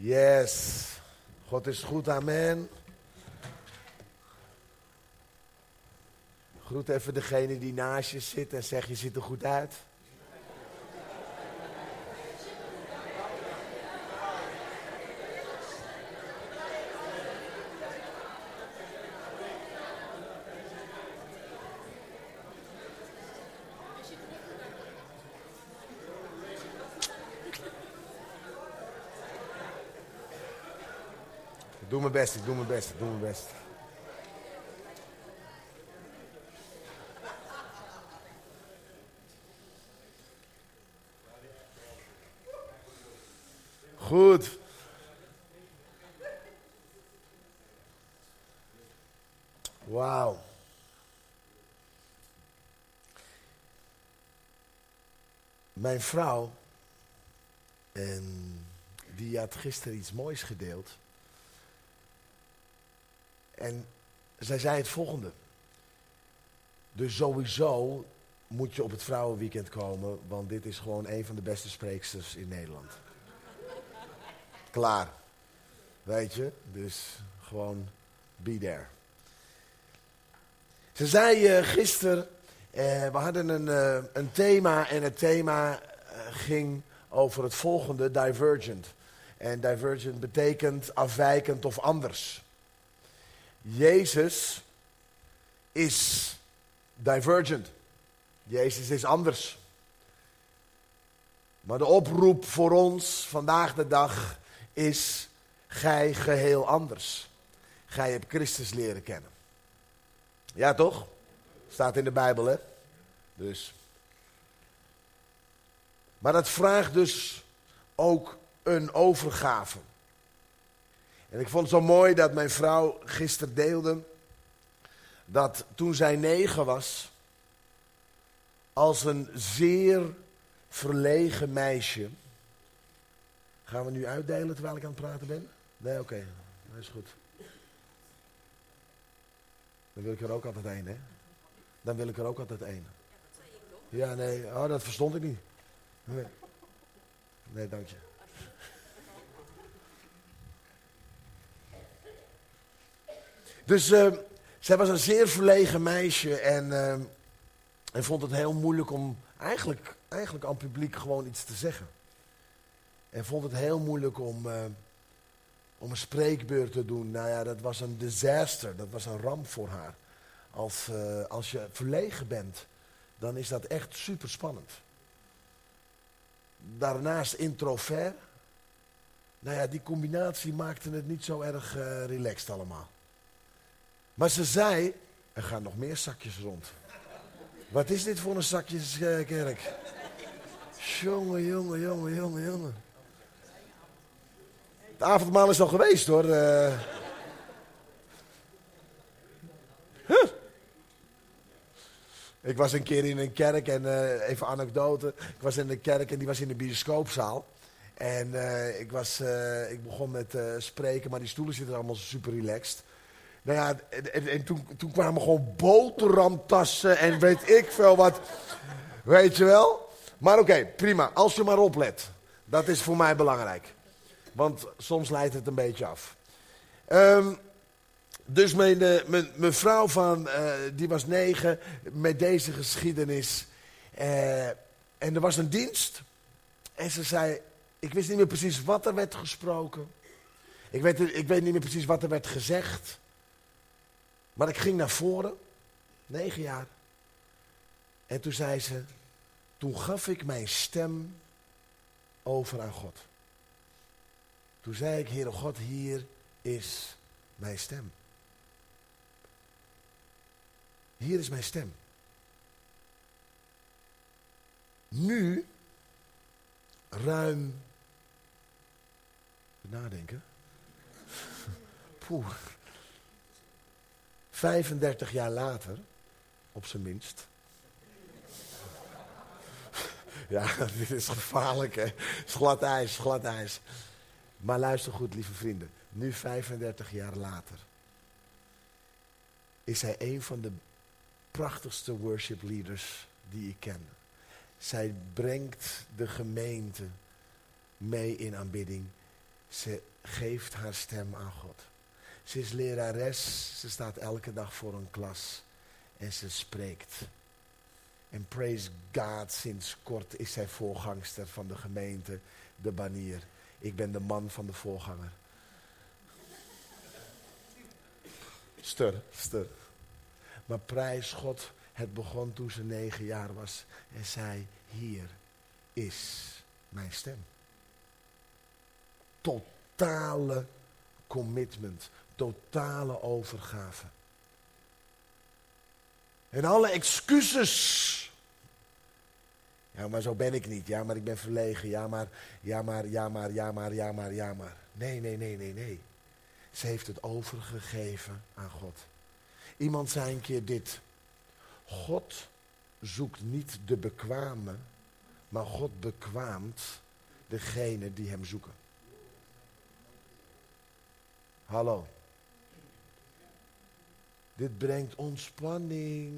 Yes. God is goed, amen. Groet even degene die naast je zit en zeg je ziet er goed uit. Doe mijn best, ik doe mijn best, ik doe mijn best. Goed. Wauw. Mijn vrouw, en die had gisteren iets moois gedeeld. En zij zei het volgende. Dus sowieso moet je op het vrouwenweekend komen, want dit is gewoon een van de beste spreeksters in Nederland. Klaar. Weet je? Dus gewoon be there. Ze zei uh, gisteren, uh, we hadden een, uh, een thema en het thema ging over het volgende, divergent. En divergent betekent afwijkend of anders. Jezus is divergent. Jezus is anders. Maar de oproep voor ons vandaag de dag is: gij geheel anders. Gij hebt Christus leren kennen. Ja, toch? Staat in de Bijbel, hè? Dus. Maar dat vraagt dus ook een overgave. En ik vond het zo mooi dat mijn vrouw gisteren deelde dat toen zij negen was, als een zeer verlegen meisje. Gaan we nu uitdelen terwijl ik aan het praten ben? Nee, oké, okay. dat is goed. Dan wil ik er ook altijd één, hè? Dan wil ik er ook altijd één. Ja, nee, oh, dat verstond ik niet. Nee, nee dank je. Dus uh, zij was een zeer verlegen meisje en, uh, en vond het heel moeilijk om eigenlijk, eigenlijk aan het publiek gewoon iets te zeggen. En vond het heel moeilijk om, uh, om een spreekbeurt te doen. Nou ja, dat was een disaster, dat was een ramp voor haar. Als, als je verlegen bent, dan is dat echt super spannend. Daarnaast introvert. Nou ja, die combinatie maakte het niet zo erg relaxed allemaal. Maar ze zei, er gaan nog meer zakjes rond. Wat is dit voor een zakjeskerk? Jongen, jongen, jongen, jongen, jongen. Het avondmaal is al geweest hoor. Uh... Huh. Ik was een keer in een kerk en uh, even anekdote. Ik was in een kerk en die was in de bioscoopzaal. En uh, ik, was, ik begon met spreken, maar die stoelen zitten allemaal super relaxed. Nou ja, en, en toen, toen, kwamen gewoon boterhamtassen en weet ik veel wat. Weet je wel? Maar oké, prima. Als je maar oplet. Dat is voor mij belangrijk. Want soms leidt het een beetje af. Um, dus mijn, mijn, mijn, vrouw van, uh, die was negen met deze geschiedenis. Uh, en er was een dienst. En ze zei, ik wist niet meer precies wat er werd gesproken. Ik weet, ik weet niet meer precies wat er werd gezegd. Maar ik ging naar voren, negen jaar. En toen zei ze, toen gaf ik mijn stem over aan God. Toen zei ik, Heere God, hier is mijn stem. Hier is mijn stem. Nu, ruim, nadenken. Poeh. 35 jaar later, op zijn minst. Ja, dit is gevaarlijk, hè. Glad ijs, glad ijs. Maar luister goed, lieve vrienden. Nu 35 jaar later is hij een van de prachtigste worship leaders die ik ken. Zij brengt de gemeente mee in aanbidding. Ze geeft haar stem aan God. Ze is lerares, ze staat elke dag voor een klas en ze spreekt. En praise God, sinds kort is zij voorgangster van de gemeente, de banier. Ik ben de man van de voorganger. Stur, stur. Maar prijs God, het begon toen ze negen jaar was en zei, hier is mijn stem. Totale commitment, totale overgave. En alle excuses. Ja, maar zo ben ik niet. Ja, maar ik ben verlegen. Ja, maar, ja, maar, ja, maar, ja, maar, ja, maar, ja, maar. Nee, nee, nee, nee, nee. Ze heeft het overgegeven aan God. Iemand zei een keer dit. God zoekt niet de bekwame, maar God bekwaamt degene die hem zoeken. Hallo. Dit brengt ontspanning.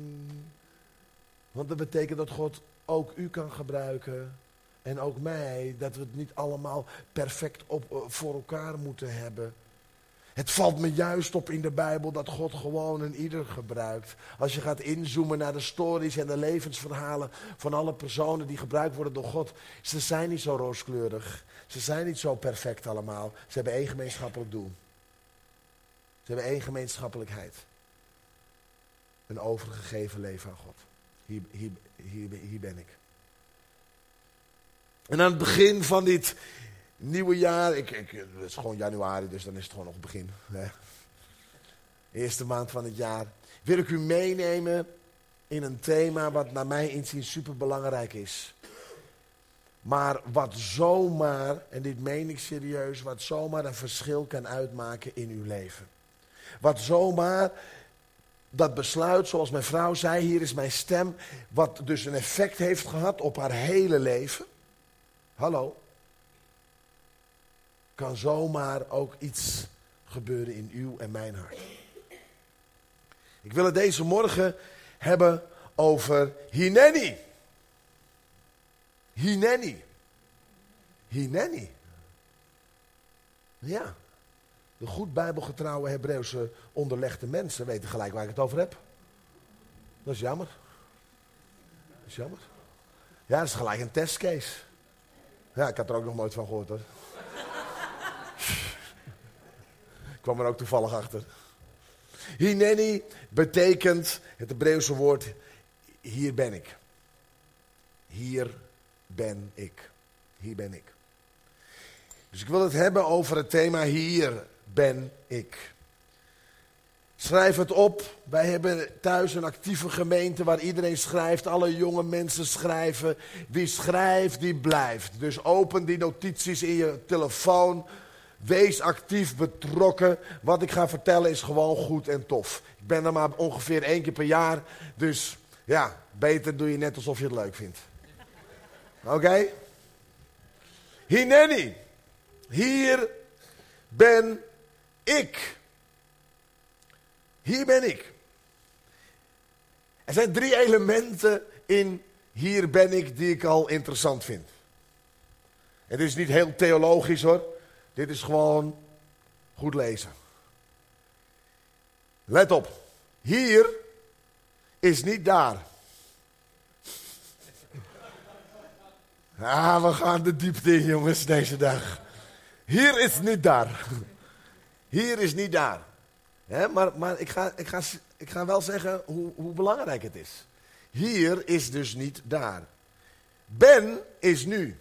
Want dat betekent dat God ook u kan gebruiken. En ook mij. Dat we het niet allemaal perfect op, eh, voor elkaar moeten hebben. Het valt me juist op in de Bijbel dat God gewoon een ieder gebruikt. Als je gaat inzoomen naar de stories en de levensverhalen van alle personen die gebruikt worden door God. Ze zijn niet zo rooskleurig. Ze zijn niet zo perfect allemaal. Ze hebben één gemeenschappelijk doel. Ze hebben één gemeenschappelijkheid. Een overgegeven leven aan God. Hier, hier, hier, hier ben ik. En aan het begin van dit nieuwe jaar, ik, ik, het is gewoon januari, dus dan is het gewoon nog begin. Eerste maand van het jaar. Wil ik u meenemen in een thema wat naar mijn inzien super belangrijk is. Maar wat zomaar, en dit meen ik serieus, wat zomaar een verschil kan uitmaken in uw leven. Wat zomaar dat besluit, zoals mijn vrouw zei, hier is mijn stem, wat dus een effect heeft gehad op haar hele leven. Hallo. Kan zomaar ook iets gebeuren in uw en mijn hart. Ik wil het deze morgen hebben over Hineni. Hineni. Hineni. Ja. De goed bijbelgetrouwe Hebreeuwse onderlegde mensen weten gelijk waar ik het over heb. Dat is jammer. Dat is jammer. Ja, dat is gelijk een testcase. Ja, ik had er ook nog nooit van gehoord hoor. ik kwam er ook toevallig achter. Hineni betekent het Hebreeuwse woord hier ben ik. Hier ben ik. Hier ben ik. Dus ik wil het hebben over het thema hier ben ik. Schrijf het op. Wij hebben thuis een actieve gemeente waar iedereen schrijft. Alle jonge mensen schrijven. Wie schrijft, die blijft. Dus open die notities in je telefoon. Wees actief betrokken. Wat ik ga vertellen is gewoon goed en tof. Ik ben er maar ongeveer één keer per jaar. Dus ja, beter doe je net alsof je het leuk vindt. Oké? Okay? Hineni. Hier ben ik. Hier ben ik. Er zijn drie elementen in hier ben ik die ik al interessant vind. Het is niet heel theologisch hoor. Dit is gewoon goed lezen. Let op. Hier is niet daar. Ah, we gaan de diepte in jongens deze dag. Hier is niet daar. Hier is niet daar. maar maar ik, ga, ik, ga, ik ga wel zeggen hoe, hoe belangrijk het is. Hier is dus niet daar. Ben is nu.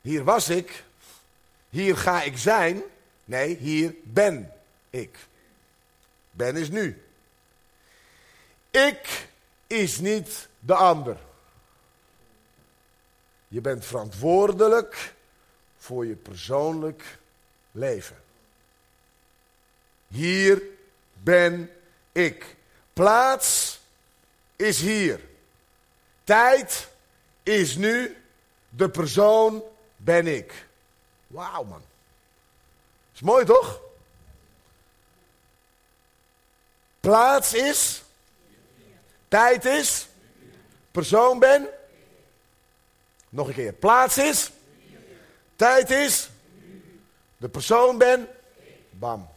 Hier was ik. Hier ga ik zijn. Nee, hier ben ik. Ben is nu. Ik is niet de ander. Je bent verantwoordelijk voor je persoonlijk leven. Hier ben ik. Plaats is hier. Tijd is nu. De persoon ben ik. Wauw man. Is mooi toch? Plaats is. Tijd is. Persoon ben. Nog een keer. Plaats is. Tijd is. De persoon ben. Bam.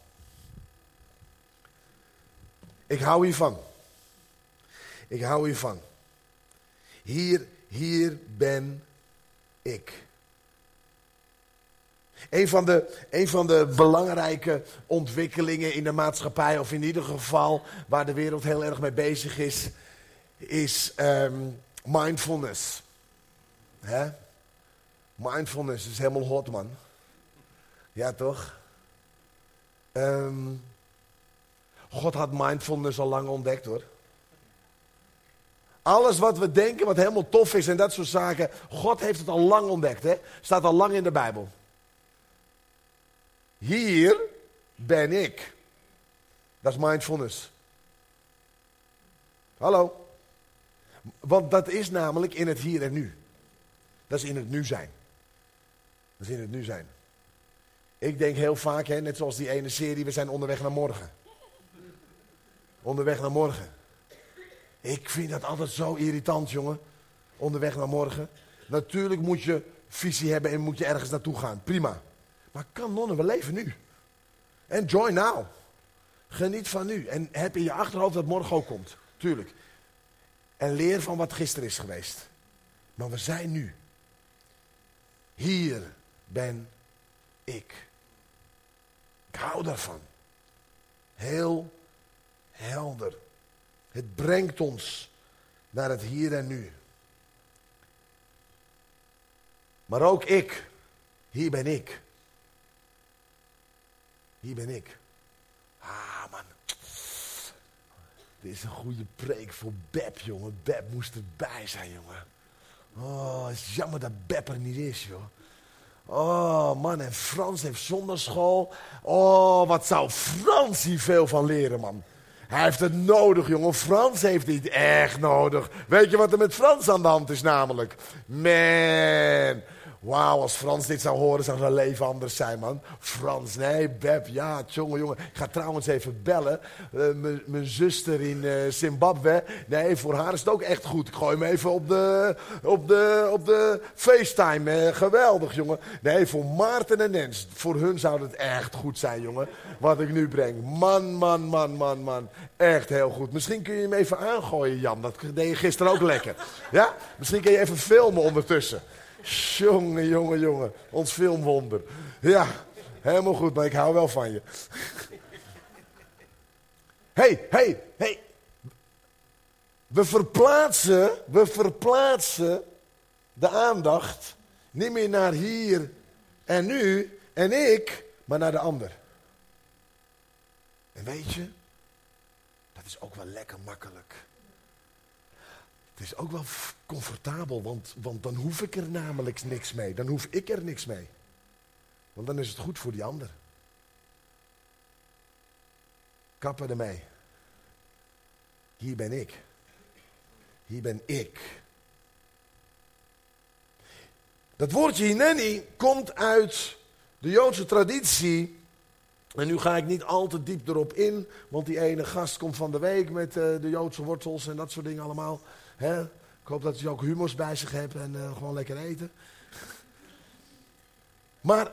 Ik hou hiervan. Ik hou hiervan. Hier, hier ben ik. Een van, de, een van de belangrijke ontwikkelingen in de maatschappij, of in ieder geval waar de wereld heel erg mee bezig is, is um, mindfulness. Hè? Mindfulness is helemaal hot, man. Ja, toch? Um, God had mindfulness al lang ontdekt, hoor. Alles wat we denken, wat helemaal tof is en dat soort zaken, God heeft het al lang ontdekt, hè? Staat al lang in de Bijbel. Hier ben ik. Dat is mindfulness. Hallo. Want dat is namelijk in het hier en nu. Dat is in het nu zijn. Dat is in het nu zijn. Ik denk heel vaak, hè, net zoals die ene serie, we zijn onderweg naar morgen. Onderweg naar morgen. Ik vind dat altijd zo irritant, jongen. Onderweg naar morgen. Natuurlijk moet je visie hebben en moet je ergens naartoe gaan. Prima. Maar kan nonnen, we leven nu. Enjoy now. Geniet van nu. En heb in je achterhoofd dat morgen ook komt. Tuurlijk. En leer van wat gisteren is geweest. Maar we zijn nu. Hier ben ik. Ik hou daarvan. Heel helder. Het brengt ons naar het hier en nu. Maar ook ik, hier ben ik. Hier ben ik. Ah, man. Dit is een goede preek voor Beb, jongen. Beb moest erbij zijn, jongen. Oh, het jammer dat Beb er niet is, joh. Oh, man, en Frans heeft zonderschool. Oh, wat zou Frans hier veel van leren, man. Hij heeft het nodig, jongen. Frans heeft het echt nodig. Weet je wat er met Frans aan de hand is, namelijk? Man, Wauw, als Frans dit zou horen, zou zijn leven anders zijn, man. Frans, nee, Beb, ja, jongen, jongen. Ik ga trouwens even bellen. Uh, Mijn zuster in uh, Zimbabwe. Nee, voor haar is het ook echt goed. Ik gooi hem even op de, op de, op de FaceTime. Uh, geweldig, jongen. Nee, voor Maarten en Nens. Voor hun zou het echt goed zijn, jongen. Wat ik nu breng. Man, man, man, man, man. Echt heel goed. Misschien kun je hem even aangooien, Jan. Dat deed je gisteren ook lekker. Ja? Misschien kun je even filmen ondertussen. Jongen, jongen, jongen. Ons filmwonder. Ja, helemaal goed, maar ik hou wel van je. hey, hey, hey. We verplaatsen, we verplaatsen de aandacht niet meer naar hier en nu en ik, maar naar de ander. En weet je, dat is ook wel lekker makkelijk. Is ook wel comfortabel, want, want dan hoef ik er namelijk niks mee. Dan hoef ik er niks mee. Want dan is het goed voor die ander. Kappen ermee. Hier ben ik. Hier ben ik. Dat woordje hineni komt uit de Joodse traditie. En nu ga ik niet al te diep erop in, want die ene gast komt van de week met uh, de Joodse wortels en dat soort dingen allemaal. Hè? Ik hoop dat je ook humors bij zich hebt en uh, gewoon lekker eten. Maar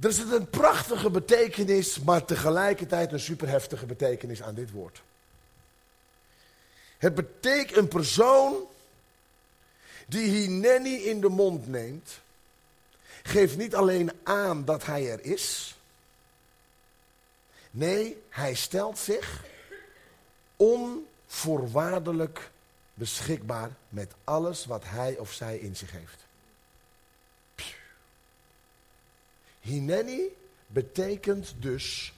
er zit een prachtige betekenis, maar tegelijkertijd een superheftige betekenis aan dit woord. Het betekent een persoon die hineni in de mond neemt, geeft niet alleen aan dat hij er is. Nee, hij stelt zich on voorwaardelijk beschikbaar met alles wat hij of zij in zich heeft. Hineni betekent dus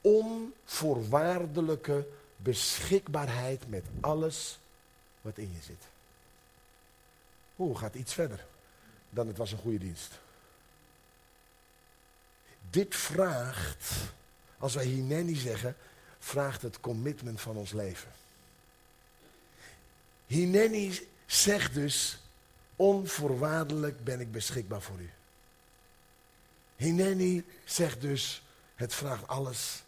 onvoorwaardelijke beschikbaarheid met alles wat in je zit. Hoe gaat iets verder dan het was een goede dienst? Dit vraagt, als wij Hineni zeggen, vraagt het commitment van ons leven. Hineni zegt dus, onvoorwaardelijk ben ik beschikbaar voor u. Hineni zegt dus, het vraagt alles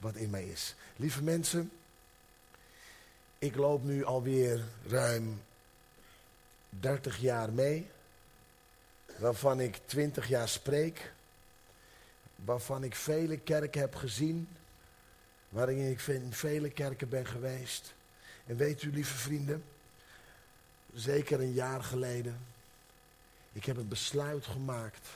wat in mij is. Lieve mensen, ik loop nu alweer ruim 30 jaar mee, waarvan ik 20 jaar spreek, waarvan ik vele kerken heb gezien, waarin ik in vele kerken ben geweest. En weet u, lieve vrienden, zeker een jaar geleden, ik heb een besluit gemaakt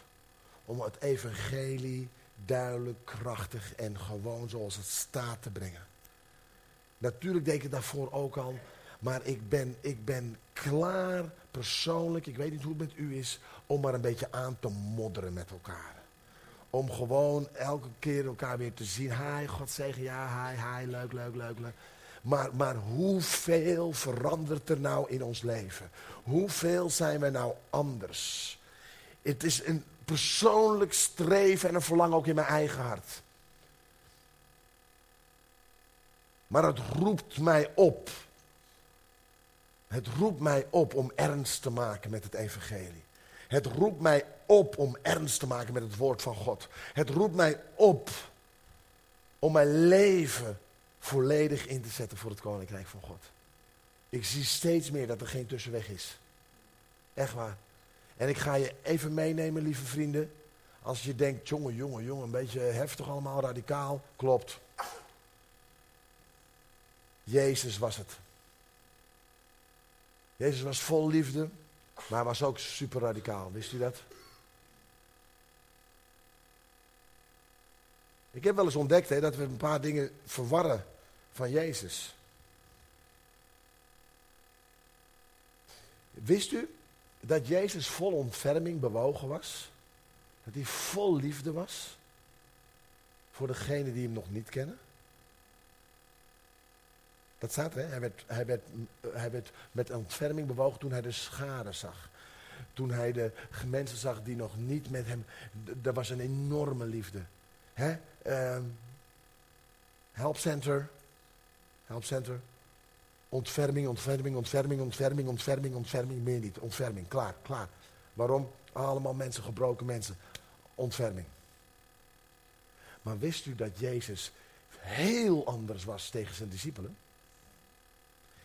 om het evangelie duidelijk, krachtig en gewoon zoals het staat te brengen. Natuurlijk deed ik het daarvoor ook al, maar ik ben, ik ben klaar persoonlijk, ik weet niet hoe het met u is, om maar een beetje aan te modderen met elkaar. Om gewoon elke keer elkaar weer te zien. Hi, God zegen, ja, hi, hi, leuk, leuk, leuk, leuk. Maar, maar hoeveel verandert er nou in ons leven? Hoeveel zijn we nou anders? Het is een persoonlijk streven en een verlangen ook in mijn eigen hart. Maar het roept mij op. Het roept mij op om ernst te maken met het evangelie. Het roept mij op om ernst te maken met het woord van God. Het roept mij op om mijn leven volledig in te zetten voor het koninkrijk van God. Ik zie steeds meer dat er geen tussenweg is. Echt waar. En ik ga je even meenemen, lieve vrienden. Als je denkt, jongen, jongen, jongen, een beetje heftig allemaal, radicaal. Klopt. Jezus was het. Jezus was vol liefde, maar hij was ook super radicaal. Wist u dat? Ik heb wel eens ontdekt hè, dat we een paar dingen verwarren van Jezus. Wist u dat Jezus vol ontferming bewogen was? Dat hij vol liefde was voor degenen die hem nog niet kennen? Dat staat er, hij werd, hij, werd, hij werd met ontferming bewogen toen hij de schade zag. Toen hij de mensen zag die nog niet met hem... Er was een enorme liefde. Hè? Uh, helpcenter. Helpcenter. Ontferming, ontferming, ontferming, ontferming, ontferming, ontferming. Meer niet. Ontferming. Klaar, klaar. Waarom? Allemaal mensen, gebroken mensen. Ontferming. Maar wist u dat Jezus heel anders was tegen zijn discipelen?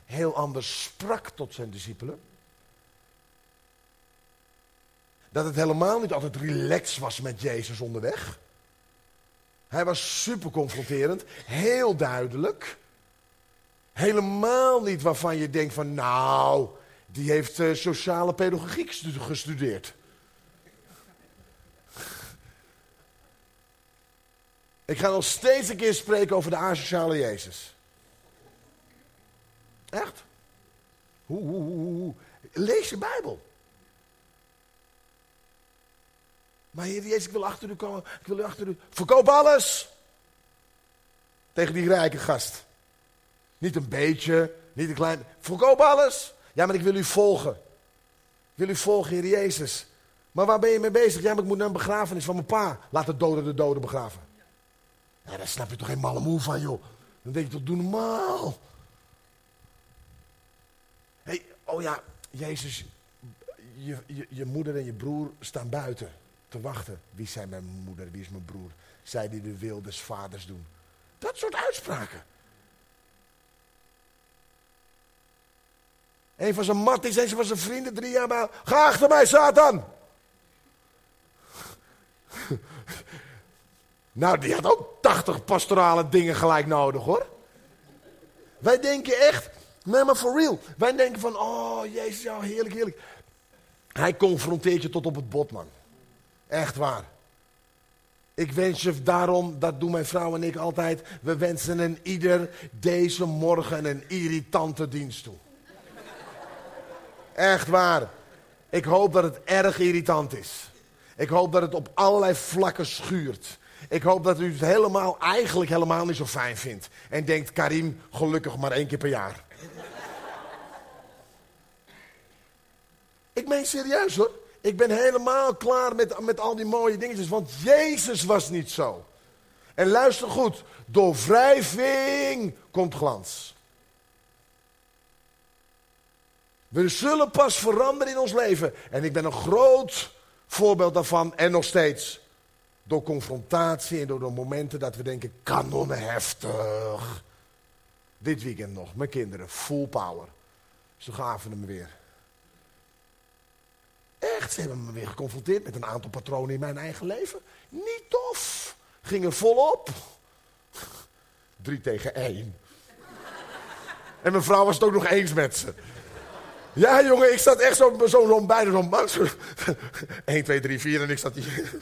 Heel anders sprak tot zijn discipelen? Dat het helemaal niet altijd relaxed was met Jezus onderweg. Hij was super confronterend, heel duidelijk. Helemaal niet waarvan je denkt van nou, die heeft uh, sociale pedagogiek gestudeerd. Ik ga nog steeds een keer spreken over de asociale Jezus. Echt? Lees je Bijbel. Maar Heer Jezus, ik wil achter u komen. Ik wil u achter u. Verkoop alles. Tegen die rijke gast. Niet een beetje, niet een klein. Verkoop alles. Ja, maar ik wil u volgen. Ik wil u volgen, Heer Jezus. Maar waar ben je mee bezig? Ja, maar ik moet naar een begrafenis van mijn pa. Laat de doden de doden begraven. Ja, daar snap je toch geen malle moe van, joh. Dan denk je toch, doe normaal. Hey, oh ja, Jezus, je, je, je moeder en je broer staan buiten te wachten. Wie zijn mijn moeder, wie is mijn broer? Zij die de wil des vaders doen. Dat soort uitspraken. Een van zijn matties, een van zijn vrienden, drie jaar bij. Ga achter mij, Satan! nou, die had ook tachtig pastorale dingen gelijk nodig, hoor. Wij denken echt, nee, maar for real. Wij denken van, oh, Jezus, ja, heerlijk, heerlijk. Hij confronteert je tot op het bot, man. Echt waar. Ik wens je daarom, dat doen mijn vrouw en ik altijd, we wensen een ieder deze morgen een irritante dienst toe. Echt waar. Ik hoop dat het erg irritant is. Ik hoop dat het op allerlei vlakken schuurt. Ik hoop dat u het helemaal, eigenlijk helemaal niet zo fijn vindt. En denkt, Karim, gelukkig maar één keer per jaar. ik meen serieus hoor. Ik ben helemaal klaar met, met al die mooie dingetjes, want Jezus was niet zo. En luister goed, door wrijving komt glans. We zullen pas veranderen in ons leven. En ik ben een groot voorbeeld daarvan en nog steeds. Door confrontatie en door de momenten dat we denken, kanonnen heftig. Dit weekend nog, mijn kinderen, full power. Ze gaven hem weer. echt, ze hebben me weer geconfronteerd met een aantal patronen in mijn eigen leven. Niet tof. Gingen volop. Drie tegen één. En mijn vrouw was het ook nog eens met ze. Ja, jongen, ik zat echt zo, zo, zo bijna zo'n bank. 1, 2, 3, 4 en ik zat hier.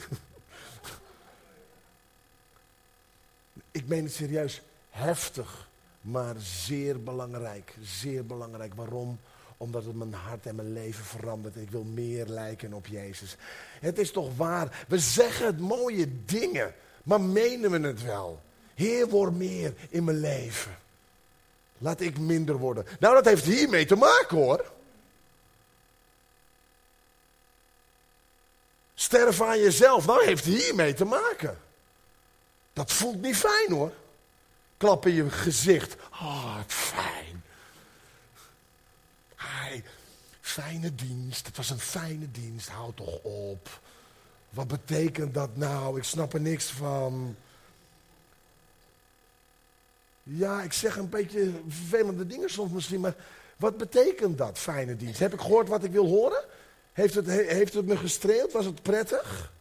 ik meen het serieus. Heftig, maar zeer belangrijk. Zeer belangrijk. Waarom? Omdat het mijn hart en mijn leven verandert. Ik wil meer lijken op Jezus. Het is toch waar. We zeggen het mooie dingen. Maar menen we het wel? Heer, word meer in mijn leven. Laat ik minder worden. Nou, dat heeft hiermee te maken hoor. Sterven aan jezelf, nou heeft hiermee te maken. Dat voelt niet fijn hoor. Klap in je gezicht. Oh, wat fijn. Hij, fijne dienst. Het was een fijne dienst. Houd toch op. Wat betekent dat nou? Ik snap er niks van. Ja, ik zeg een beetje vervelende dingen soms misschien, maar wat betekent dat, fijne dienst? Heb ik gehoord wat ik wil horen? Heeft het, heeft het me gestreeld? Was het prettig?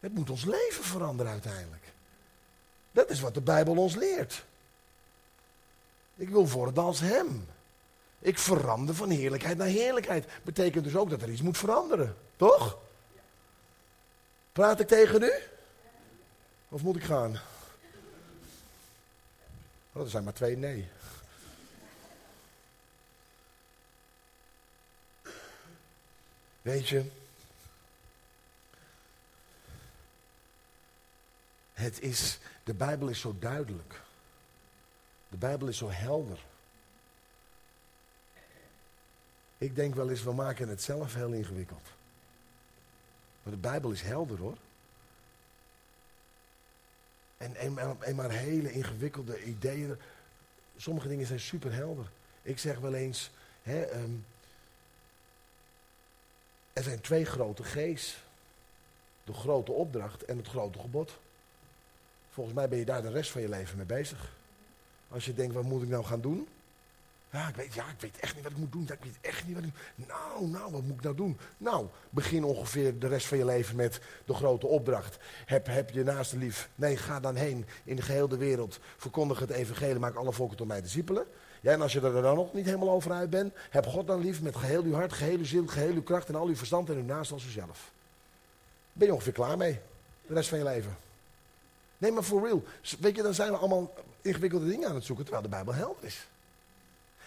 Het moet ons leven veranderen uiteindelijk. Dat is wat de Bijbel ons leert. Ik wil worden als Hem. Ik verander van heerlijkheid naar heerlijkheid. Betekent dus ook dat er iets moet veranderen. Toch? Praat ik tegen u? Of moet ik gaan? Oh, er zijn maar twee nee. Weet je, het is, de Bijbel is zo duidelijk. De Bijbel is zo helder. Ik denk wel eens, we maken het zelf heel ingewikkeld. Maar de Bijbel is helder hoor. En, en, maar hele ingewikkelde ideeën. Sommige dingen zijn super helder. Ik zeg wel eens, hè, ehm, er zijn twee grote G's. De grote opdracht en het grote gebod. Volgens mij ben je daar de rest van je leven mee bezig. Als je denkt, wat moet ik nou gaan doen? Ja, ik weet, ja, ik weet echt niet wat ik moet doen. ik weet echt niet wat ik Nou, nou, wat moet ik nou doen? Nou, begin ongeveer de rest van je leven met de grote opdracht. Heb, heb je naaste lief. Nee, ga dan heen in de gehele wereld. Verkondig het evangelie, maak alle volken tot mij discipelen. Ja, en als je er dan nog niet helemaal over uit bent, heb God dan lief met geheel uw hart, geheel uw ziel, geheel uw kracht en al uw verstand en uw naast als uzelf. Ben je ongeveer klaar mee, de rest van je leven. Nee, maar for real. Weet je, dan zijn we allemaal ingewikkelde dingen aan het zoeken, terwijl de Bijbel helder is.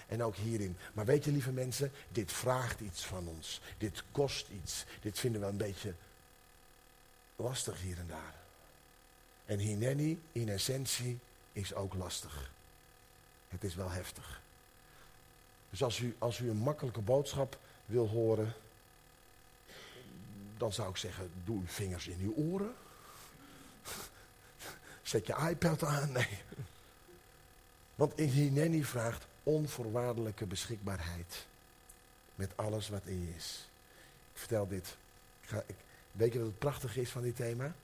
En ook hierin. Maar weet je, lieve mensen, dit vraagt iets van ons. Dit kost iets. Dit vinden we een beetje lastig hier en daar. En hineni, in essentie, is ook lastig. Het is wel heftig. Dus als u, als u een makkelijke boodschap wil horen, dan zou ik zeggen, doe uw vingers in uw oren. Zet je iPad aan, nee. Want Hineni vraagt onvoorwaardelijke beschikbaarheid. Met alles wat in je is. Ik vertel dit. Ga, ik, weet je wat het prachtige is van dit thema?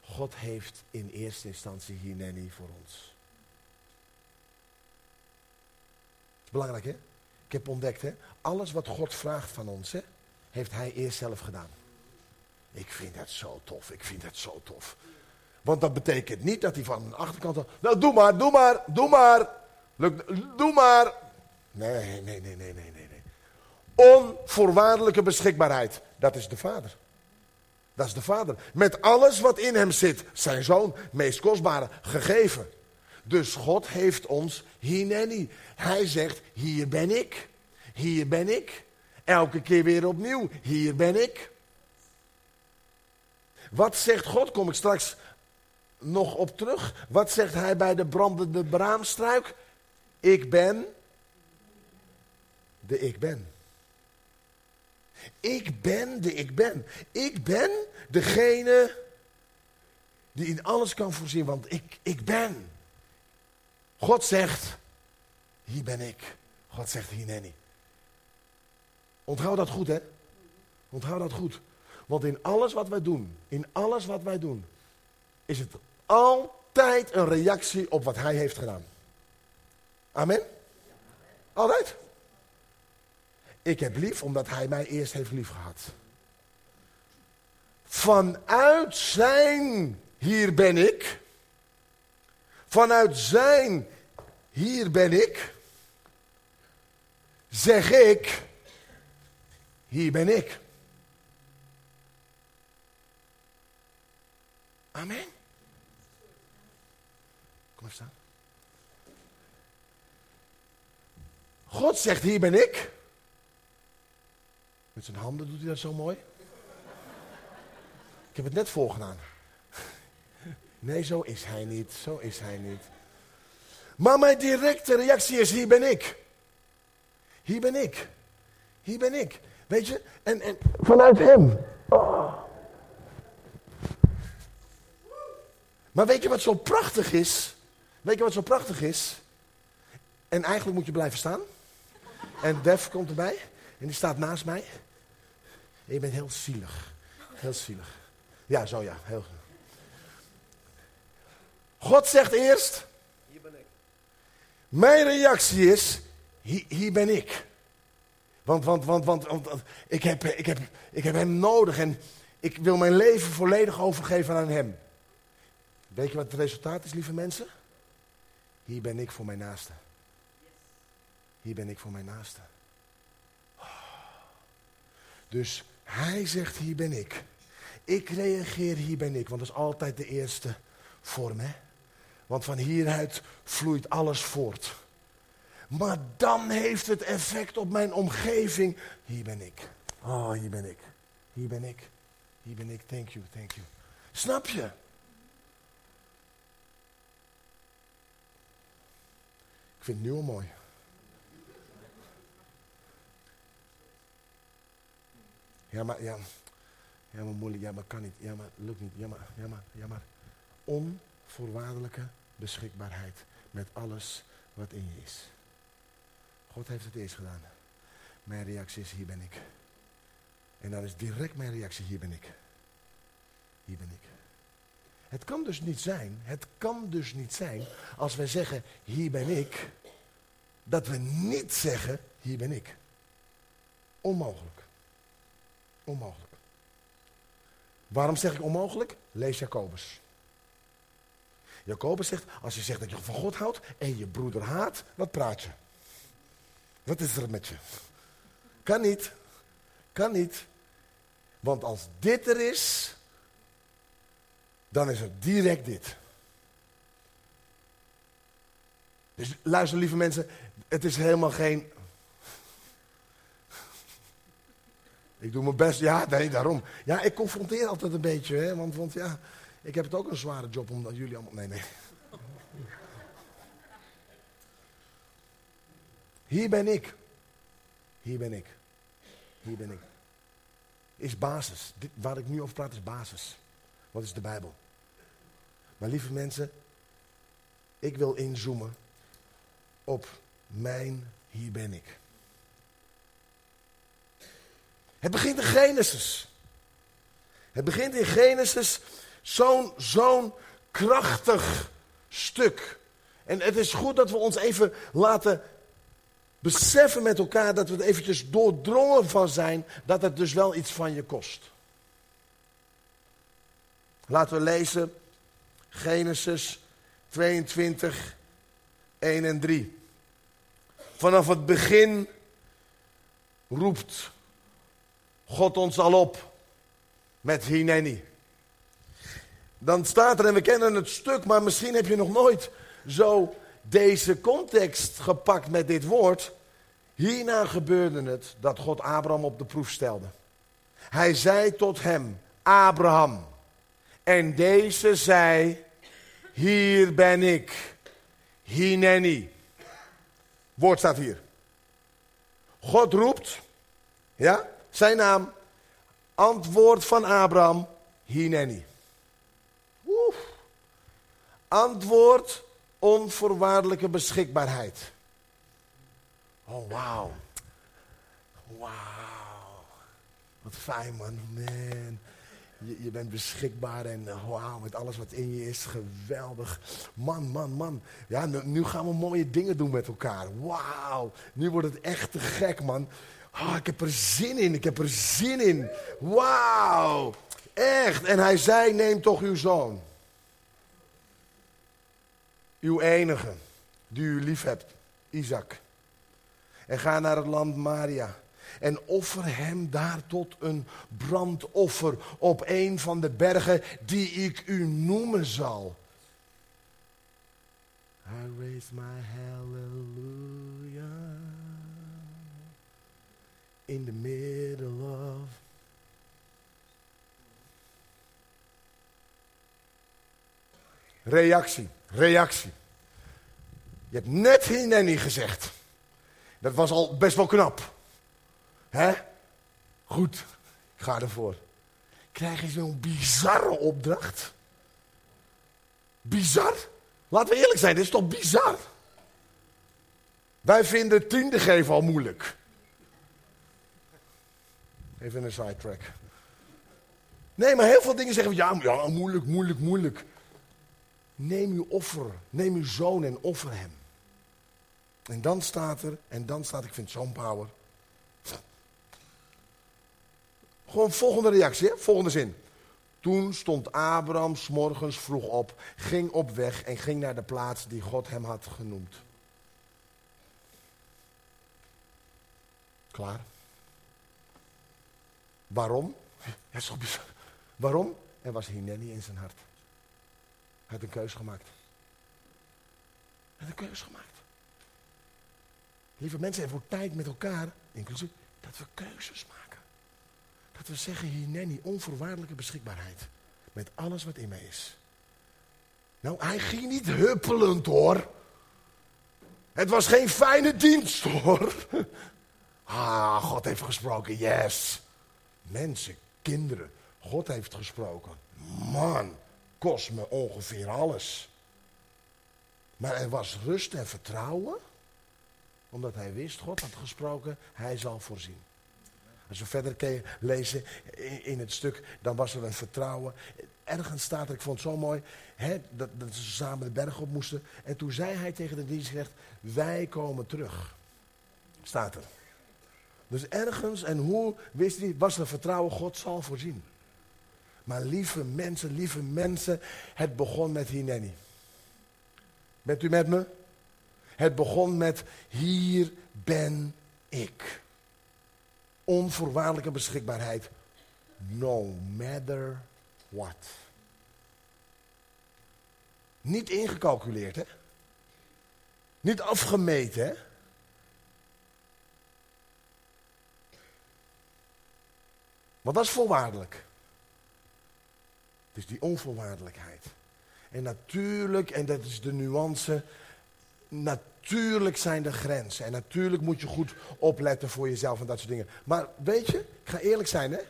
God heeft in eerste instantie Hineni voor ons. Belangrijk, hè? Ik heb ontdekt, hè? Alles wat God vraagt van ons, hè, heeft hij eerst zelf gedaan. Ik vind dat zo tof. Ik vind dat zo tof. Want dat betekent niet dat hij van de achterkant... Nou, doe maar, doe maar, doe maar. doe maar. Nee, nee, nee, nee, nee, nee. Onvoorwaardelijke beschikbaarheid. Dat is de vader. Dat is de vader. Met alles wat in hem zit. Zijn zoon, meest kostbare, gegeven. Dus God heeft ons hineni. Hij zegt, hier ben ik. Hier ben ik. Elke keer weer opnieuw, hier ben ik. Wat zegt God? Kom ik straks nog op terug. Wat zegt hij bij de brandende braamstruik? Ik ben de ik ben. Ik ben de ik ben. Ik ben degene die in alles kan voorzien, want ik, ik ben. God zegt, hier ben ik. God zegt, hier Nanny. Onthoud dat goed, hè? Onthoud dat goed. Want in alles wat wij doen, in alles wat wij doen, is het altijd een reactie op wat hij heeft gedaan. Amen? Altijd. Ik heb lief omdat hij mij eerst heeft lief gehad. Vanuit zijn hier ben ik. Vanuit zijn hier ben ik. Zeg ik, hier ben ik. Amen. Kom even staan. God zegt, hier ben ik. Met zijn handen doet hij dat zo mooi. Ik heb het net voorgedaan. Nee, zo is hij niet. Zo is hij niet. Maar mijn directe reactie is, hier ben ik. Hier ben ik. Hier ben ik. Weet je? En, en vanuit hem. Oh. Maar weet je wat zo prachtig is? Weet je wat zo prachtig is? En eigenlijk moet je blijven staan. En Def komt erbij. En die staat naast mij. En je bent heel zielig. Heel zielig. Ja, zo ja. Heel... God zegt eerst. Mijn reactie is. Hier, hier ben ik. Want, want, want, want, want, ik, heb, ik, heb, ik heb hem nodig. En ik wil mijn leven volledig overgeven aan hem. Weet je wat het resultaat is, lieve mensen? Hier ben ik voor mijn naaste. Hier ben ik voor mijn naaste. Dus hij zegt, hier ben ik. Ik reageer, hier ben ik. Want dat is altijd de eerste vorm, hè? Want van hieruit vloeit alles voort. Maar dan heeft het effect op mijn omgeving. Hier ben ik. Oh, hier ben ik. Hier ben ik. Hier ben ik. Thank you, thank you. Snap je? Ik vind het nu al mooi. Ja, maar, ja, ja, maar moeilijk. Ja, kan niet. Ja, maar lukt niet. Ja, maar, ja, maar, ja, maar. Onvoorwaardelijke beschikbaarheid met alles wat in je is. God heeft het eerst gedaan. Mijn reactie is, hier ben ik. En dan is direct mijn reactie, hier ben ik. Hier ben ik. Het kan dus niet zijn, het kan dus niet zijn, als wij zeggen, hier ben ik, dat we niet zeggen, hier ben ik. Onmogelijk. Onmogelijk. Waarom zeg ik onmogelijk? Lees Jacobus. Jacobus zegt, als je zegt dat je van God houdt en je broeder haat, wat praat je? Wat is er met je? Kan niet. Kan niet. Want als dit er is, dan is het direct dit. Dus luister lieve mensen, het is helemaal geen... Ik doe mijn best, ja, nee, daarom. Ja, ik confronteer altijd een beetje, hè, want, want ja, ik heb het ook een zware job omdat jullie allemaal... Nee, nee. Hier ben ik. Hier ben ik. Hier ben ik. Is basis. Dit, waar ik nu over praat is basis. Wat is de Bijbel? Maar lieve mensen, ik wil inzoomen op mijn hier ben ik. Het begint in Genesis. Het begint in Genesis zo'n zo'n krachtig stuk. En het is goed dat we ons even laten beseffen met elkaar dat we er eventjes doordrongen van zijn dat het dus wel iets van je kost. Laten we lezen Genesis 22, 1 en 3. Vanaf het begin roept God ons al op met Hineni. Dan staat er, en we kennen het stuk, maar misschien heb je nog nooit zo deze context gepakt met dit woord. Hierna gebeurde het dat God Abraham op de proef stelde. Hij zei tot hem, Abraham. En deze zei, hier ben ik. Hineni. Woord staat hier. God roept, ja, zijn naam. Antwoord van Abraham, Hineni. Antwoord onvoorwaardelijke beschikbaarheid. Oh, wauw. Wauw. Wat fijn, man. Man. Je, je bent beschikbaar en uh, wauw, met alles wat in je is. Geweldig. Man, man, man. Ja, nu, nu gaan we mooie dingen doen met elkaar. Wauw. Nu wordt het echt te gek, man. Oh, ik heb er zin in, ik heb er zin in. Wauw, echt. En hij zei, neem toch uw zoon. Uw enige, die u lief hebt, Isaac. En ga naar het land Maria. En offer hem daar tot een brandoffer op een van de bergen die ik u noemen zal. I raise my hallelujah in the middle of. Reactie, reactie. Je hebt net Hineni gezegd. Dat was al best wel knap. Hè? Goed, ga ervoor. Krijg je zo'n bizarre opdracht? Bizar? Laten we eerlijk zijn, dit is toch bizar? Wij vinden tiende geven al moeilijk. Even een sidetrack. Nee, maar heel veel dingen zeggen we, ja, ja, moeilijk, moeilijk, moeilijk. Neem uw offer, neem uw zoon en offer hem. En dan staat er, en dan staat, ik vind zo'n power. Gewoon volgende reactie, volgende zin. Toen stond Abraham morgens vroeg op, ging op weg en ging naar de plaats die God hem had genoemd. Klaar. Waarom? Ja, is. Waarom? Er was Hineni in zijn hart. Hij had een keuze gemaakt. Hij had een keuze gemaakt. Lieve mensen, er wordt tijd met elkaar, inclusief, dat we keuzes maken. Dat we zeggen, Hineni, onvoorwaardelijke beschikbaarheid. Met alles wat in mij is. Nou, hij ging niet huppelend hoor. Het was geen fijne dienst hoor. Ah, God heeft gesproken, yes. Mensen, kinderen, God heeft gesproken. Man, kost me ongeveer alles. Maar er was rust en vertrouwen, omdat hij wist, God had gesproken, hij zal voorzien. Als we verder lezen in het stuk, dan was er een vertrouwen. Ergens staat er, ik vond het zo mooi, hè, dat, dat, ze samen de berg op moesten. En toen zei hij tegen de dienstknecht, wij komen terug. Staat er. Dus ergens, en hoe wist hij, was er vertrouwen, God zal voorzien. Maar lieve mensen, lieve mensen, het begon met Hineni. Bent u met me? Het begon met, hier ben ik. Onvoorwaardelijke beschikbaarheid. No matter what. Niet ingecalculeerd, hè? Niet afgemeten, hè? Want dat is voorwaardelijk. Is die onvoorwaardelijkheid. En natuurlijk, en dat is de nuance, natuurlijk zijn er grenzen. En natuurlijk moet je goed opletten voor jezelf en dat soort dingen. Maar weet je, ik ga eerlijk zijn hè.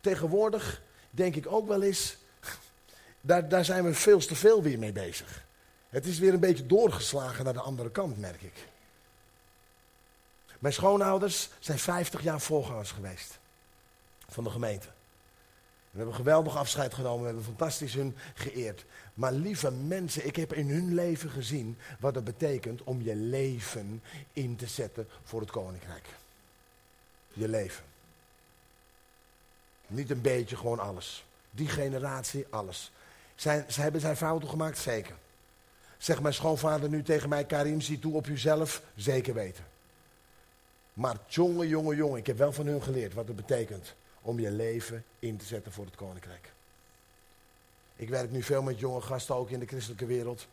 Tegenwoordig denk ik ook wel eens, daar, daar zijn we veel te veel weer mee bezig. Het is weer een beetje doorgeslagen naar de andere kant, merk ik. Mijn schoonouders zijn 50 jaar voorgangers geweest van de gemeente. We hebben geweldig afscheid genomen, we hebben fantastisch hun geëerd. Maar lieve mensen, ik heb in hun leven gezien wat het betekent om je leven in te zetten voor het koninkrijk. Je leven. Niet een beetje, gewoon alles. Die generatie, alles. Zijn, ze hebben zijn fouten gemaakt? Zeker. Zeg mijn schoonvader nu tegen mij, Karim, zie toe op jezelf? Zeker weten. Maar jongen, jongen, jongen, ik heb wel van hun geleerd wat het betekent om je leven in te zetten voor het koninkrijk. Ik werk nu veel met jonge gasten, ook in de christelijke wereld.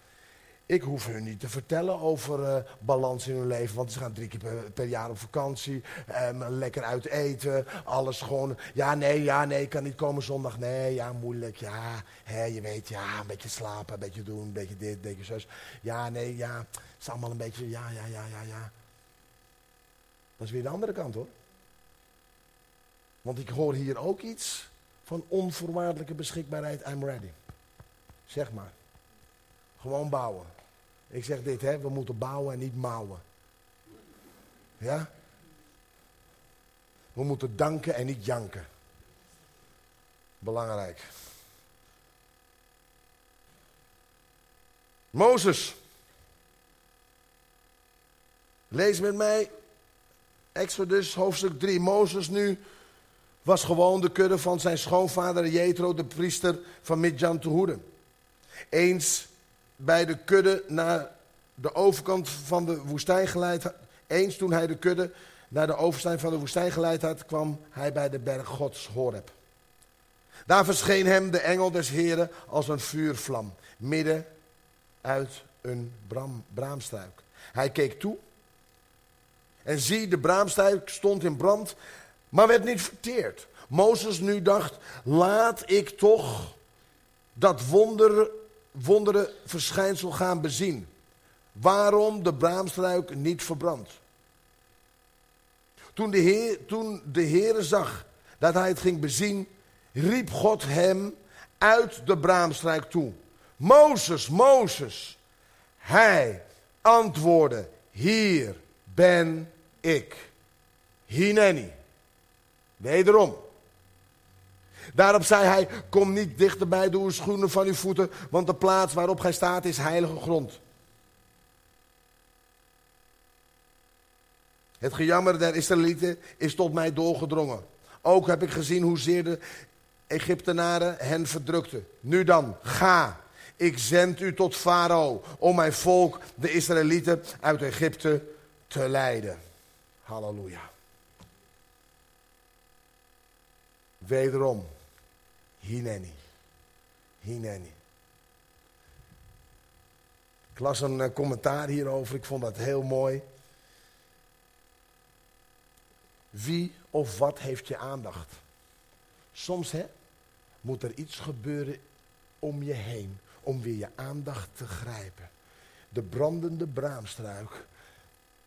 Ik hoef hun niet te vertellen over uh, balans in hun leven, want ze gaan drie keer per, jaar op vakantie, um, lekker uit eten, alles gewoon. Ja, nee, ja, nee, ik kan niet komen zondag. Nee, ja, moeilijk, ja, hè, je weet, ja, een beetje slapen, een beetje doen, een beetje dit, een beetje zus. Ja, nee, ja, het is allemaal een beetje, ja, ja, ja, ja, ja. Dat is weer de andere kant hoor. Want ik hoor hier ook iets van onvoorwaardelijke beschikbaarheid. I'm ready. Zeg maar. Gewoon bouwen. Ik zeg dit, hè. We moeten bouwen en niet mouwen. Ja? We moeten danken en niet janken. Belangrijk. Mozes. Lees met mij Exodus hoofdstuk 3. Mozes nu was gewoon de kudde van zijn schoonvader Jethro, de priester van Midjan, te hoeden. Eens bij de kudde naar de overkant van de woestijn geleid had. Eens toen hij de kudde naar de overkant van de woestijn geleid had, kwam hij bij de berg Gods Horeb. Daar verscheen hem de engel des Heren als een vuurvlam, midden uit een bram, braamstruik. Hij keek toe en zie, de braamstruik stond in brand, maar werd niet verteerd. Mozes nu dacht, laat ik toch dat wonder, wondere verschijnsel gaan bezien. Waarom de braamstruik niet verbrandt. Toen de, heer, toen de Heere zag dat hij het ging bezien, riep God hem uit de braamstruik toe. Mozes, Mozes. Hij antwoordde, hier ben ik. Hineni. Wederom. Daarop zei hij, kom niet dichterbij, doe uw schoenen van uw voeten, want de plaats waarop gij staat is heilige grond. Het gejammer der Israëlieten is tot mij doorgedrongen. Ook heb ik gezien hoezeer de Egyptenaren hen verdrukten. Nu dan, ga. Ik zend u tot Farao om mijn volk, de Israëlieten, uit Egypte te leiden. Halleluja. Wederom, Hineni. Hineni. Ik las een eh, commentaar hierover, ik vond dat heel mooi. Wie of wat heeft je aandacht? Soms hè, moet er iets gebeuren om je heen om weer je aandacht te grijpen. De brandende braamstruik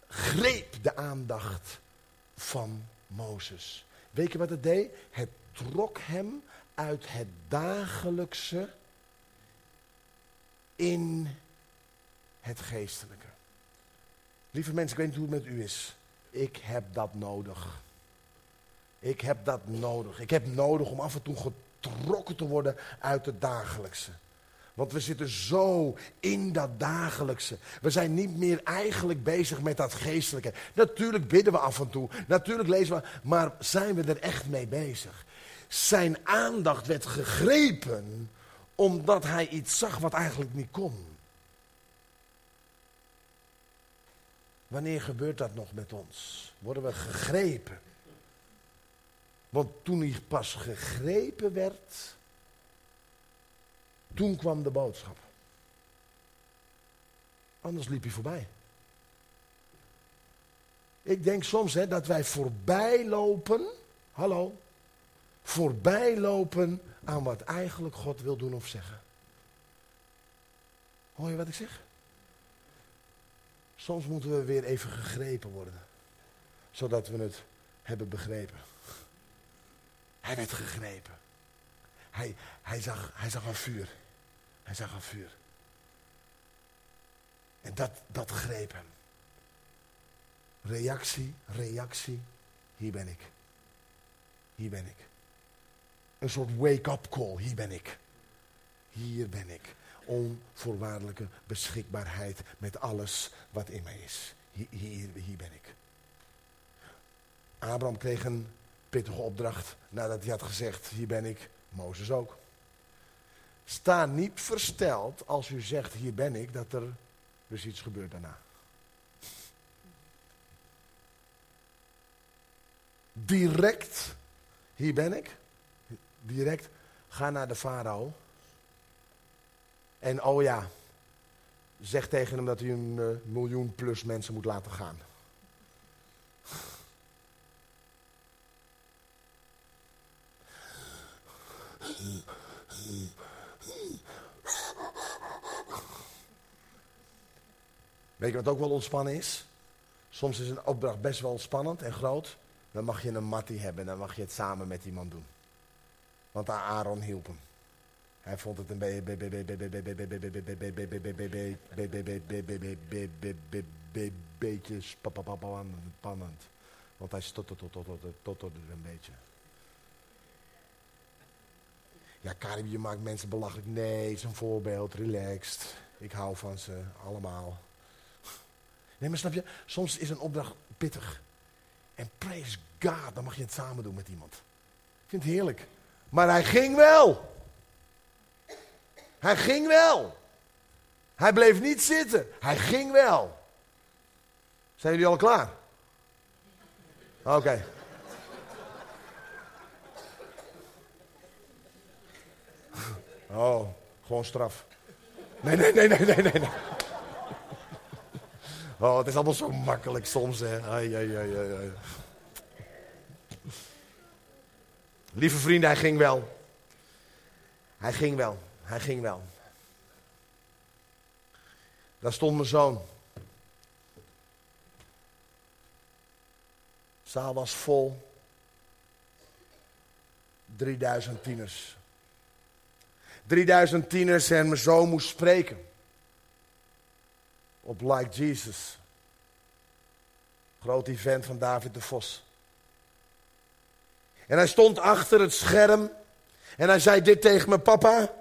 greep de aandacht van Mozes. Weet je wat het deed? Het trok hem uit het dagelijkse in het geestelijke. Lieve mensen, ik weet niet hoe het met u is. Ik heb dat nodig. Ik heb dat nodig. Ik heb nodig om af en toe getrokken te worden uit het dagelijkse. Want we zitten zo in dat dagelijkse. We zijn niet meer eigenlijk bezig met dat geestelijke. Natuurlijk bidden we af en toe. Natuurlijk lezen we. Maar zijn we er echt mee bezig? Zijn aandacht werd gegrepen omdat hij iets zag wat eigenlijk niet kon. Wanneer gebeurt dat nog met ons? Worden we gegrepen? Want toen hij pas gegrepen werd, toen kwam de boodschap. Anders liep hij voorbij. Ik denk soms hè, dat wij voorbij lopen, hallo, voorbij lopen aan wat eigenlijk God wil doen of zeggen. Hoor je wat ik zeg? Soms moeten we weer even gegrepen worden, zodat we het hebben begrepen. Hij werd gegrepen. Hij, hij, zag, hij zag een vuur. Hij zag een vuur. En dat, dat greep hem. Reactie, reactie. Hier ben ik. Hier ben ik. Een soort wake-up call. Hier ben ik. Hier ben ik. Onvoorwaardelijke beschikbaarheid met alles wat in mij is. Hier, hier, hier ben ik. Abraham kreeg een pittige opdracht nadat hij had gezegd, hier ben ik. Mozes ook. Sta niet versteld als u zegt, hier ben ik, dat er dus iets gebeurt daarna. Direct, hier ben ik. Direct, ga naar de farao. En oh ja, zeg tegen hem dat hij een uh, miljoen plus mensen moet laten gaan. Weet je wat ook wel ontspannen is? Soms is een opdracht best wel spannend en groot. Dan mag je een mattie hebben en dan mag je het samen met iemand doen. Want Aaron hielp hem. Hij vond het een beetje spannend. Want hij stotterde een beetje. Ja, Karim, je maakt mensen belachelijk. Nee, het is een voorbeeld, relaxed. Ik hou van ze, allemaal. Nee, maar snap je, soms is een opdracht pittig. En praise God, dan mag je het samen doen met iemand. Ik vind het heerlijk. Maar hij ging wel. Hij ging wel. Hij bleef niet zitten. Hij ging wel. Zijn jullie al klaar? Oké. Oh, gewoon straf. Nee, nee, nee, nee, nee, nee. Oh, het is allemaal zo makkelijk soms, hè. Ai, ai, ai, ai. Lieve vrienden, hij ging wel. Hij ging wel. Hij ging wel. Daar stond mijn zoon. De zaal was vol. 3000 tieners. 3000 tieners en mijn zoon moest spreken. Op Like Jesus. Groot event van David de Vos. En hij stond achter het scherm. En hij zei dit tegen mijn papa.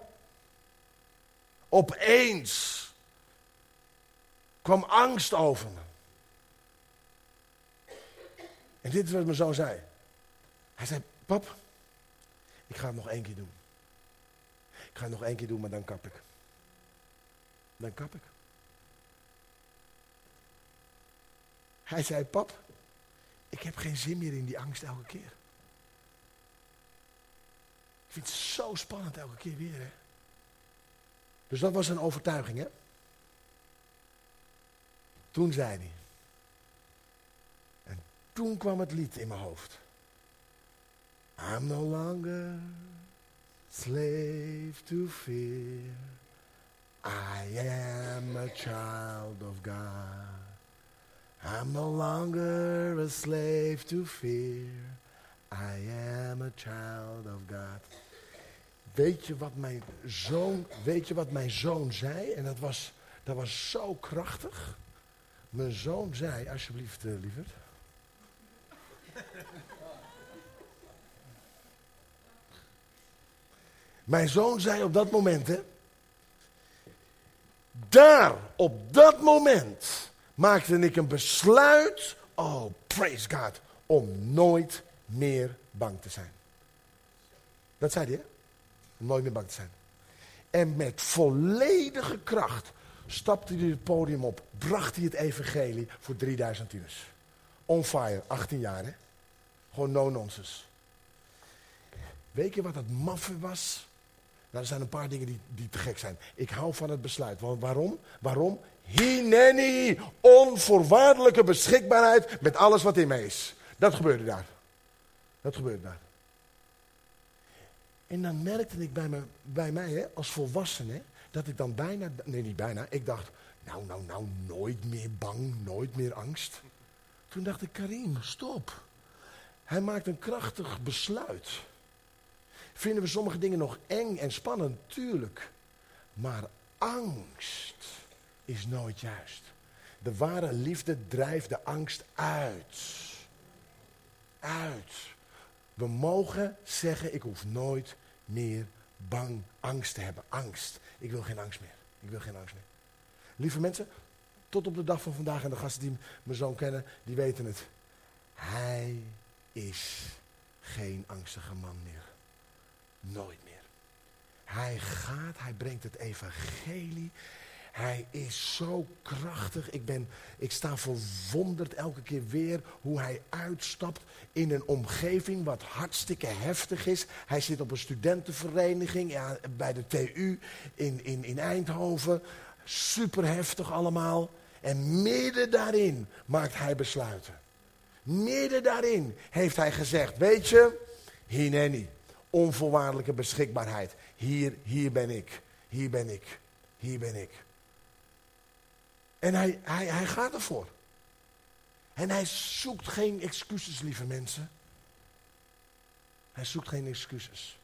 Opeens kwam angst over me. En dit is wat mijn zoon zei. Hij zei, pap, ik ga het nog één keer doen. Ik ga het nog één keer doen, maar dan kap ik. Dan kap ik. Hij zei, pap, ik heb geen zin meer in die angst elke keer. Ik vind het zo spannend elke keer weer, hè. Dus dat was een overtuiging, hè. Toen zei hij. En toen kwam het lied in mijn hoofd. I'm no longer slave to fear. I am a child of God. I'm no longer a slave to fear. I am a child of God. Weet je wat mijn zoon, weet je wat mijn zoon zei? En dat was, dat was zo krachtig. Mijn zoon zei, alsjeblieft, uh, lieverd. Mijn zoon zei op dat moment, hè. Daar, op dat moment, maakte ik een besluit. Oh, praise God. Om nooit meer bang te zijn. Dat zei hij, hè? Nooit meer bang te zijn. En met volledige kracht stapte hij het podium op, bracht hij het evangelie voor 3000 tieners. On fire, 18 jaar hè. Gewoon no nonsense. Weet je wat het maffe was? Nou, er zijn een paar dingen die, die te gek zijn. Ik hou van het besluit. Waarom? Waarom? Hineni, onvoorwaardelijke beschikbaarheid met alles wat in mij is. Dat gebeurde daar. Dat gebeurde daar. En dan merkte ik bij, me, bij mij hè, als volwassene dat ik dan bijna, nee niet bijna, ik dacht, nou, nou, nou, nooit meer bang, nooit meer angst. Toen dacht ik, Karim, stop. Hij maakt een krachtig besluit. Vinden we sommige dingen nog eng en spannend? Tuurlijk. Maar angst is nooit juist. De ware liefde drijft de angst uit. Uit. We mogen zeggen, ik hoef nooit meer bang, angst te hebben. Angst. Ik wil geen angst meer. Ik wil geen angst meer. Lieve mensen, tot op de dag van vandaag en de gasten die mijn zoon kennen, die weten het. Hij is geen angstige man meer. Nooit meer. Hij gaat, hij brengt het evangelie. Hij is zo krachtig. Ik, ben, ik sta verwonderd elke keer weer hoe hij uitstapt in een omgeving wat hartstikke heftig is. Hij zit op een studentenvereniging ja, bij de TU in, in, in Eindhoven. Super heftig allemaal. En midden daarin maakt hij besluiten. Midden daarin heeft hij gezegd, weet je, Hineni, onvoorwaardelijke beschikbaarheid. Hier, hier ben ik, hier ben ik, hier ben ik. En hij, hij, hij gaat ervoor. En hij zoekt geen excuses, lieve mensen. Hij zoekt geen excuses.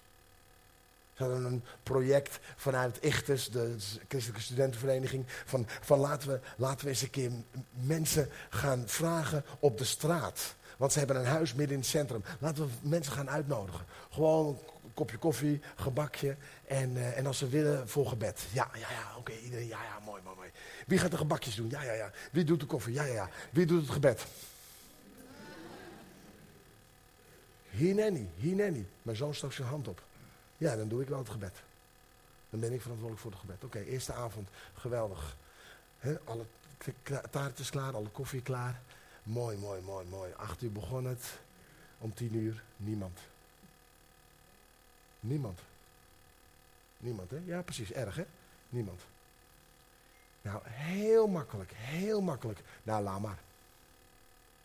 Ze hadden een project vanuit Ichtes, de christelijke studentenvereniging, van, van laten, we, laten we eens een keer mensen gaan vragen op de straat. Want ze hebben een huis midden in het centrum. Laten we mensen gaan uitnodigen. Gewoon kopje koffie, gebakje en, uh, en als ze willen voor gebed. Ja, ja, ja, oké, iedereen, ja, ja, mooi, mooi, mooi. Wie gaat de gebakjes doen? Ja, ja, ja. Wie doet de koffie? Ja, ja, ja. Wie doet het gebed? Hineni, hineni. Mijn zoon stak zijn hand op. Ja, dan doe ik wel het gebed. Dan ben ik verantwoordelijk voor het gebed. Oké, eerste avond, geweldig. He, alle taartjes klaar, alle koffie klaar. Mooi, mooi, mooi, mooi. Acht uur begon het. Om tien uur, niemand. Niemand. Niemand, hè? Ja, precies. Erg, hè? Niemand. Nou, heel makkelijk, heel makkelijk. Nou, laat maar.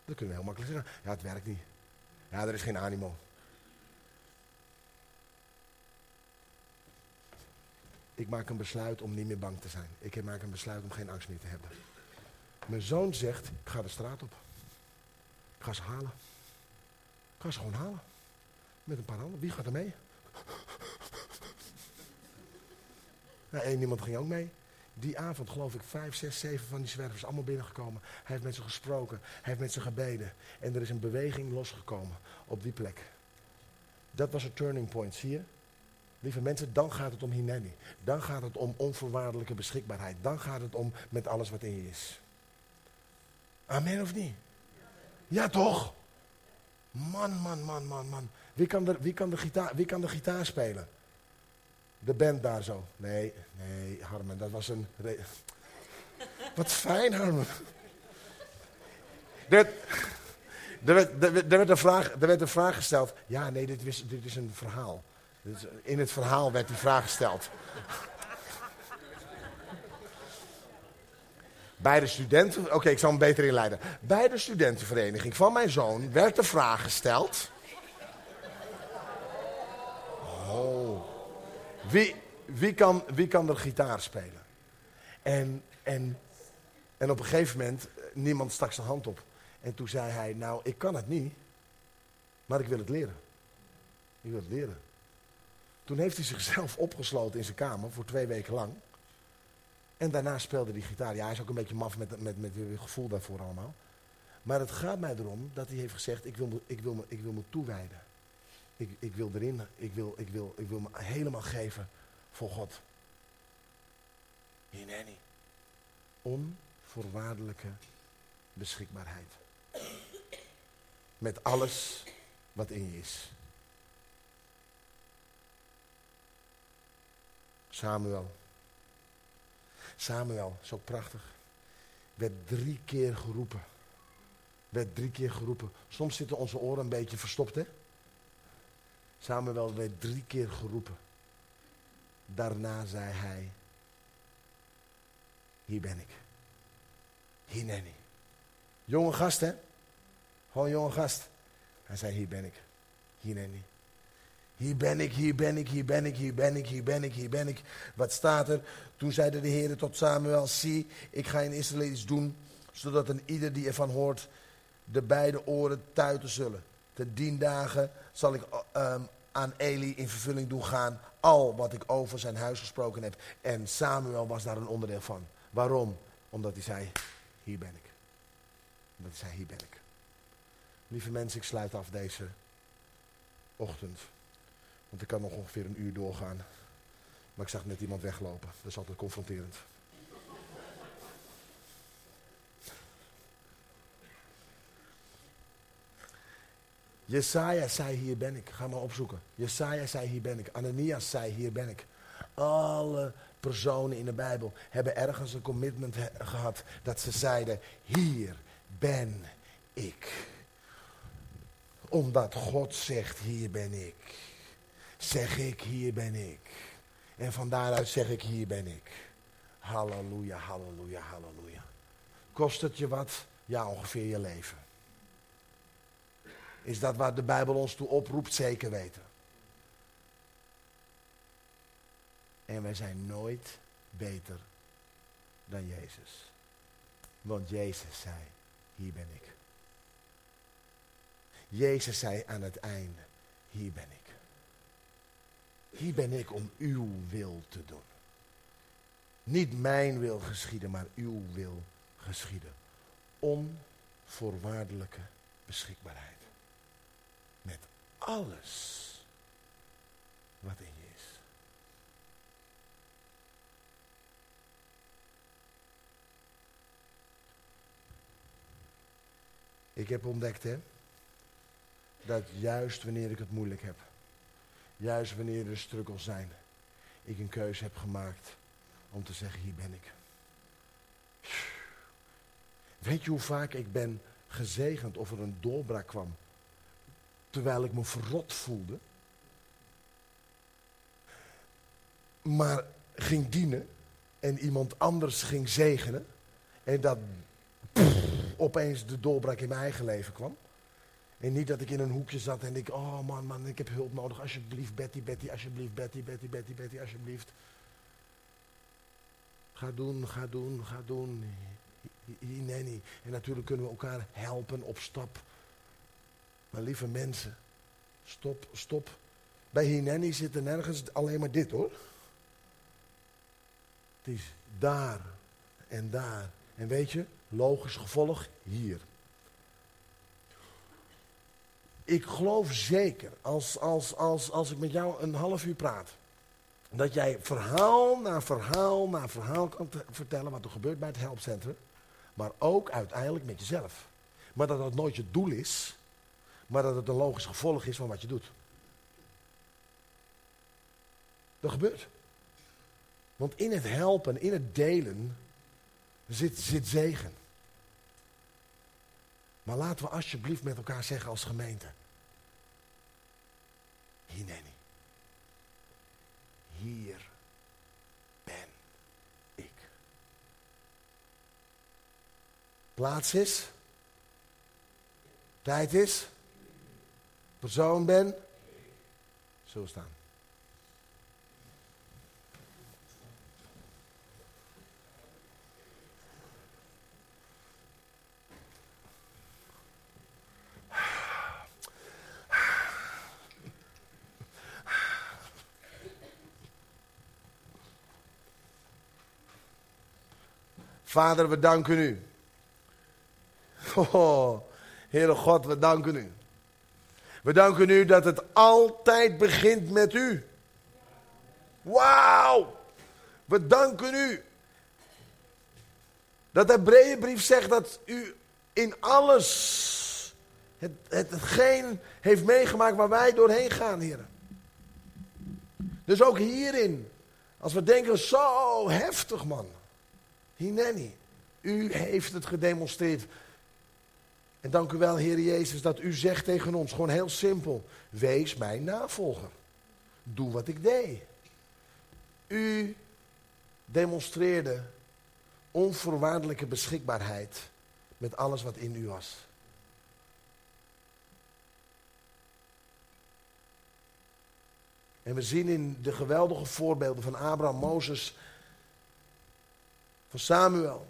Dat kunnen we heel makkelijk zeggen. Ja, het werkt niet. Ja, er is geen animo. Ik maak een besluit om niet meer bang te zijn. Ik maak een besluit om geen angst meer te hebben. Mijn zoon zegt, ik ga de straat op. Ik ga ze halen. Ik ga ze gewoon halen. Met een paar handen. Wie gaat er mee? Nou, één iemand ging ook mee. Die avond geloof ik vijf, zes, zeven van die zwervers allemaal binnengekomen. Hij heeft met ze gesproken. Hij heeft met ze gebeden. En er is een beweging losgekomen op die plek. Dat was een turning point, zie je? Lieve mensen, dan gaat het om hineni. Dan gaat het om onvoorwaardelijke beschikbaarheid. Dan gaat het om met alles wat in je is. Amen of niet? Ja, toch? Man, man, man, man, man. Wie kan, er, wie, kan de gitaar, wie kan de spelen? De band daar zo. Nee, nee, Harmen, dat was een... Wat fijn, Harmen. Er werd, er, een vraag, er werd een vraag gesteld. Ja, nee, dit is, dit is een verhaal. In het verhaal werd die vraag gesteld. Bij de studenten, oké, ik zal hem beter inleiden. Bij de studentenvereniging van mijn zoon werd de vraag gesteld. Oh. Wie, wie, kan, wie kan er gitaar spelen? En, en, en op een gegeven moment, eh, niemand stak zijn hand op. En toen zei hij, nou, ik kan het niet, maar ik wil het leren. Ik wil het leren. Toen heeft hij zichzelf opgesloten in zijn kamer voor twee weken lang. En daarna speelde hij gitaar. Ja, hij is ook een beetje maf met, met, met gevoel daarvoor allemaal. Maar het gaat mij erom dat hij heeft gezegd, ik wil ik wil ik wil me toewijden. Ik, ik wil erin, ik wil, ik, wil, ik wil me helemaal geven voor God. Hineni. Onvoorwaardelijke beschikbaarheid. Met alles wat in je is. Samuel. Samuel, ook prachtig. Werd drie keer geroepen. Werd drie keer geroepen. Soms zitten onze oren een beetje verstopt, hè? Samuel werd drie keer geroepen. Daarna zei hij, hier ben ik. Hineni. Jonge gast, hè? Gewoon jonge gast. Hij zei, hier ben ik. Hineni. Hier ben ik, hier ben ik, hier ben ik, hier ben ik, hier ben ik, hier ben ik. Wat staat er? Toen zeiden de heren tot Samuel, zie, ik ga in Israël iets doen, zodat een ieder die ervan hoort, de beide oren tuiten zullen. Te dien dagen zal ik um, aan Eli in vervulling doen gaan, al wat ik over zijn huis gesproken heb. En Samuel was daar een onderdeel van. Waarom? Omdat hij zei, hier ben ik. Omdat hij zei, hier ben ik. Lieve mensen, ik sluit af deze ochtend. Want ik kan nog ongeveer een uur doorgaan. Maar ik zag net iemand weglopen. Dat is altijd confronterend. Jesaja zei, hier ben ik. Ga maar opzoeken. Jesaja zei, hier ben ik. Ananias zei, hier ben ik. Alle personen in de Bijbel hebben ergens een commitment gehad. Dat ze zeiden, hier ben ik. Omdat God zegt, hier ben ik zeg ik, hier ben ik. En van daaruit zeg ik, hier ben ik. Halleluja, halleluja, halleluja. Kost het je wat? Ja, ongeveer je leven. Is dat waar de Bijbel ons toe oproept? Zeker weten. En wij zijn nooit beter dan Jezus. Want Jezus zei, hier ben ik. Jezus zei aan het einde, hier ben ik. Hier ben ik om uw wil te doen. Niet mijn wil geschieden, maar uw wil geschieden. Onvoorwaardelijke beschikbaarheid. Met alles wat in je is. Ik heb ontdekt, hè, dat juist wanneer ik het moeilijk heb, juist wanneer er struggles zijn, ik een keuze heb gemaakt om te zeggen, hier ben ik. Weet je hoe vaak ik ben gezegend of er een doorbraak kwam, terwijl ik me verrot voelde? Maar ging dienen en iemand anders ging zegenen en dat opeens de doorbraak in mijn eigen leven kwam. En niet dat ik in een hoekje zat en ik, oh man, man, ik heb hulp nodig. Alsjeblieft, Betty, Betty, alsjeblieft, Betty, Betty, Betty, Betty, alsjeblieft. Ga doen, ga doen, ga doen. En natuurlijk kunnen we elkaar helpen op stap. Maar lieve mensen, stop, stop. Bij Hineni zit er nergens alleen maar dit hoor. Het is daar en daar. En weet je, logisch gevolg hier. Ik geloof zeker, als, als, als, als ik met jou een half uur praat, dat jij verhaal na verhaal na verhaal kan vertellen wat er gebeurt bij het helpcentrum, maar ook uiteindelijk met jezelf. Maar dat dat nooit je doel is, maar dat het een logisch gevolg is van wat je doet. Dat gebeurt. Want in het helpen, in het delen, zit, zit zegen. Maar laten we alsjeblieft met elkaar zeggen als gemeente. Hineni. Hier ben ik. Plaats is. Tijd is. Persoon ben. Zo staan. Vader, we danken u. Oh, Heere God, we danken u. We danken u dat het altijd begint met u. Wauw! We danken u. Dat de Hebreeënbrief zegt dat u in alles het, het, hetgeen heeft meegemaakt waar wij doorheen gaan, heren. Dus ook hierin, als we denken, zo heftig man. Hineni, u heeft het gedemonstreerd. En dank u wel, Heer Jezus, dat u zegt tegen ons, gewoon heel simpel, wees mijn navolger. Doe wat ik deed. U demonstreerde onvoorwaardelijke beschikbaarheid met alles wat in u was. En we zien in de geweldige voorbeelden van Abraham, Mozes van Samuel,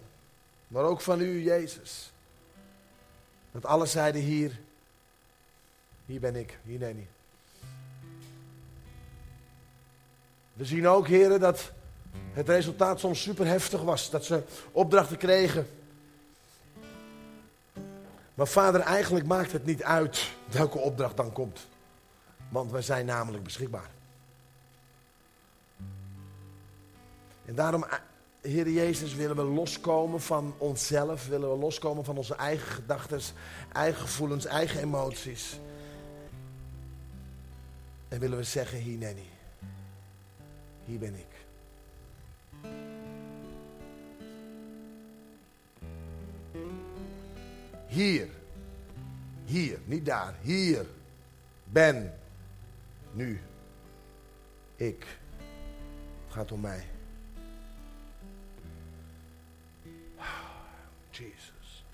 maar ook van u, Jezus. Dat alle zeiden hier, hier ben ik, hier ik. We zien ook, heren, dat het resultaat soms super heftig was. Dat ze opdrachten kregen. Maar vader, eigenlijk maakt het niet uit welke opdracht dan komt. Want wij zijn namelijk beschikbaar. En daarom Heer Jezus, willen we loskomen van onszelf, willen we loskomen van onze eigen gedachten, eigen gevoelens, eigen emoties. En willen we zeggen, hier Nanny, hier ben ik. Hier, hier, niet daar, hier ben nu ik. Het gaat om mij. Jezus.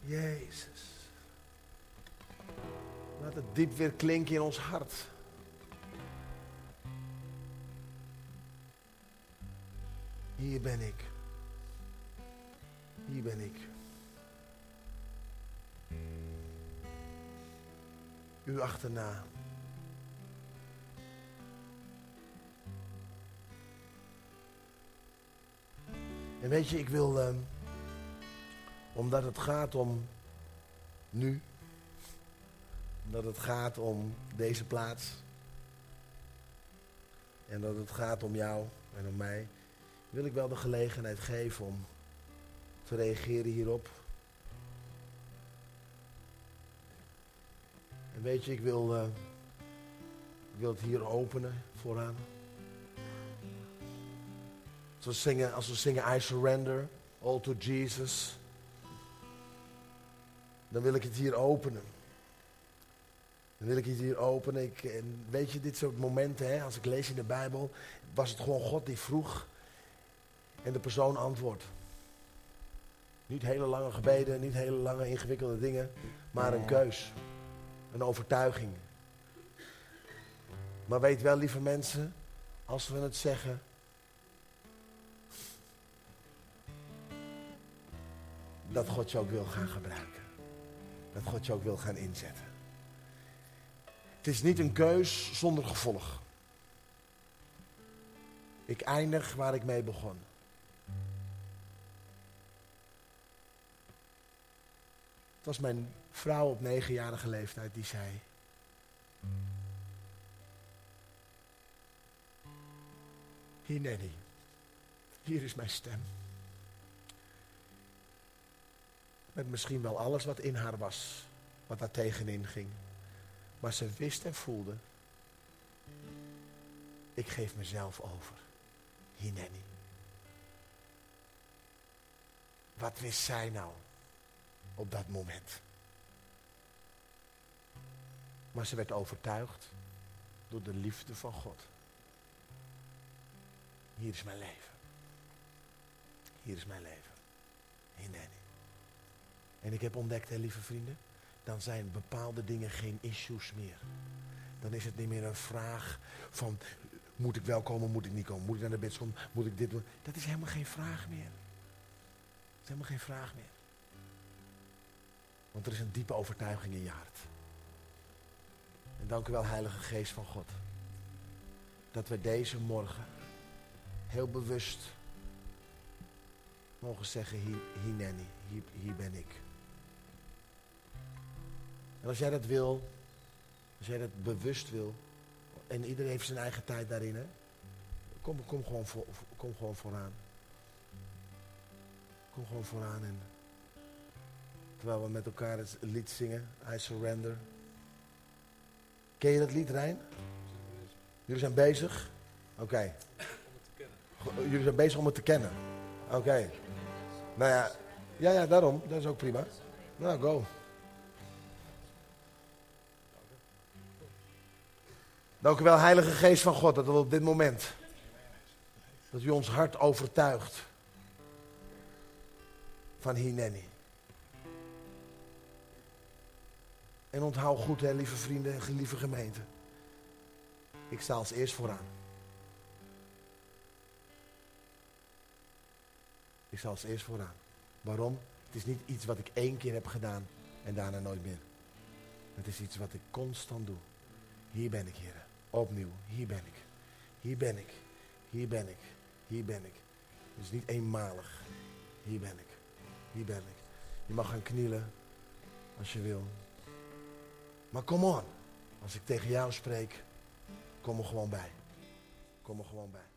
Jezus. Laat het diep weer klinken in ons hart. Hier ben ik. Hier ben ik. U achterna. En weet je, ik wil, uh, Omdat het gaat om nu. Omdat het gaat om deze plaats. En dat het gaat om jou en om mij. Wil ik wel de gelegenheid geven om te reageren hierop. En weet je, ik wil, ik wil het hier openen vooraan. Als we zingen, als we zingen I surrender all to Jesus, dan wil ik het hier openen. Dan wil ik het hier openen. Ik, en weet je, dit soort momenten, hè, als ik lees in de Bijbel, was het gewoon God die vroeg en de persoon antwoordt. Niet hele lange gebeden, niet hele lange ingewikkelde dingen, maar een keus. Een overtuiging. Maar weet wel, lieve mensen, als we het zeggen, dat God je ook wil gaan gebruiken. Dat God je ook wil gaan inzetten. Het is niet een keus zonder gevolg. Ik eindig waar ik mee begon. Het was mijn vrouw op negenjarige leeftijd die zei. Hier Nanny, hier is mijn stem. Met misschien wel alles wat in haar was, wat daar tegenin ging. Maar ze wist en voelde, ik geef mezelf over. Hineni. Wat wist zij nou op dat moment? Maar ze werd overtuigd door de liefde van God. Hier is mijn leven. Hier is mijn leven. Hineni. En ik heb ontdekt, hè, lieve vrienden, dan zijn bepaalde dingen geen issues meer. Dan is het niet meer een vraag van, moet ik wel komen, moet ik niet komen? Moet ik naar de bidsom, moet ik dit doen? Dat is helemaal geen vraag meer. Dat is helemaal geen vraag meer. Want er is een diepe overtuiging in je hart. En dank u wel, Heilige Geest van God. Dat we deze morgen heel bewust mogen zeggen, hier, hier Nanny, hier, ben ik. En als jij dat wil, als jij dat bewust wil, en iedereen heeft zijn eigen tijd daarin? Kom, kom, gewoon, voor, kom gewoon vooraan. Kom gewoon vooraan en terwijl we met elkaar het lied zingen, I Surrender. Ken je dat lied, Rijn? Jullie zijn bezig? Oké. Jullie zijn bezig om het te kennen? Oké. Nou ja, ja, ja, daarom. Dat is ook prima. Nou, go. Dank u wel, Heilige Geest van God, dat we op dit moment, dat u ons hart overtuigt van Hineni. En onthoud goed, hè, lieve vrienden en lieve gemeente. Ik sta als eerst vooraan. Ik sta als eerst vooraan. Waarom? Het is niet iets wat ik één keer heb gedaan en daarna nooit meer. Het is iets wat ik constant doe. Hier ben ik, heren. Opnieuw, hier ben ik. Hier ben ik. Hier ben ik. Hier ben ik. Het is niet eenmalig. Hier ben ik. Hier ben ik. Je mag gaan knielen als je wil. Maar kom on. Als ik tegen jou spreek, kom er gewoon bij. Kom er gewoon bij.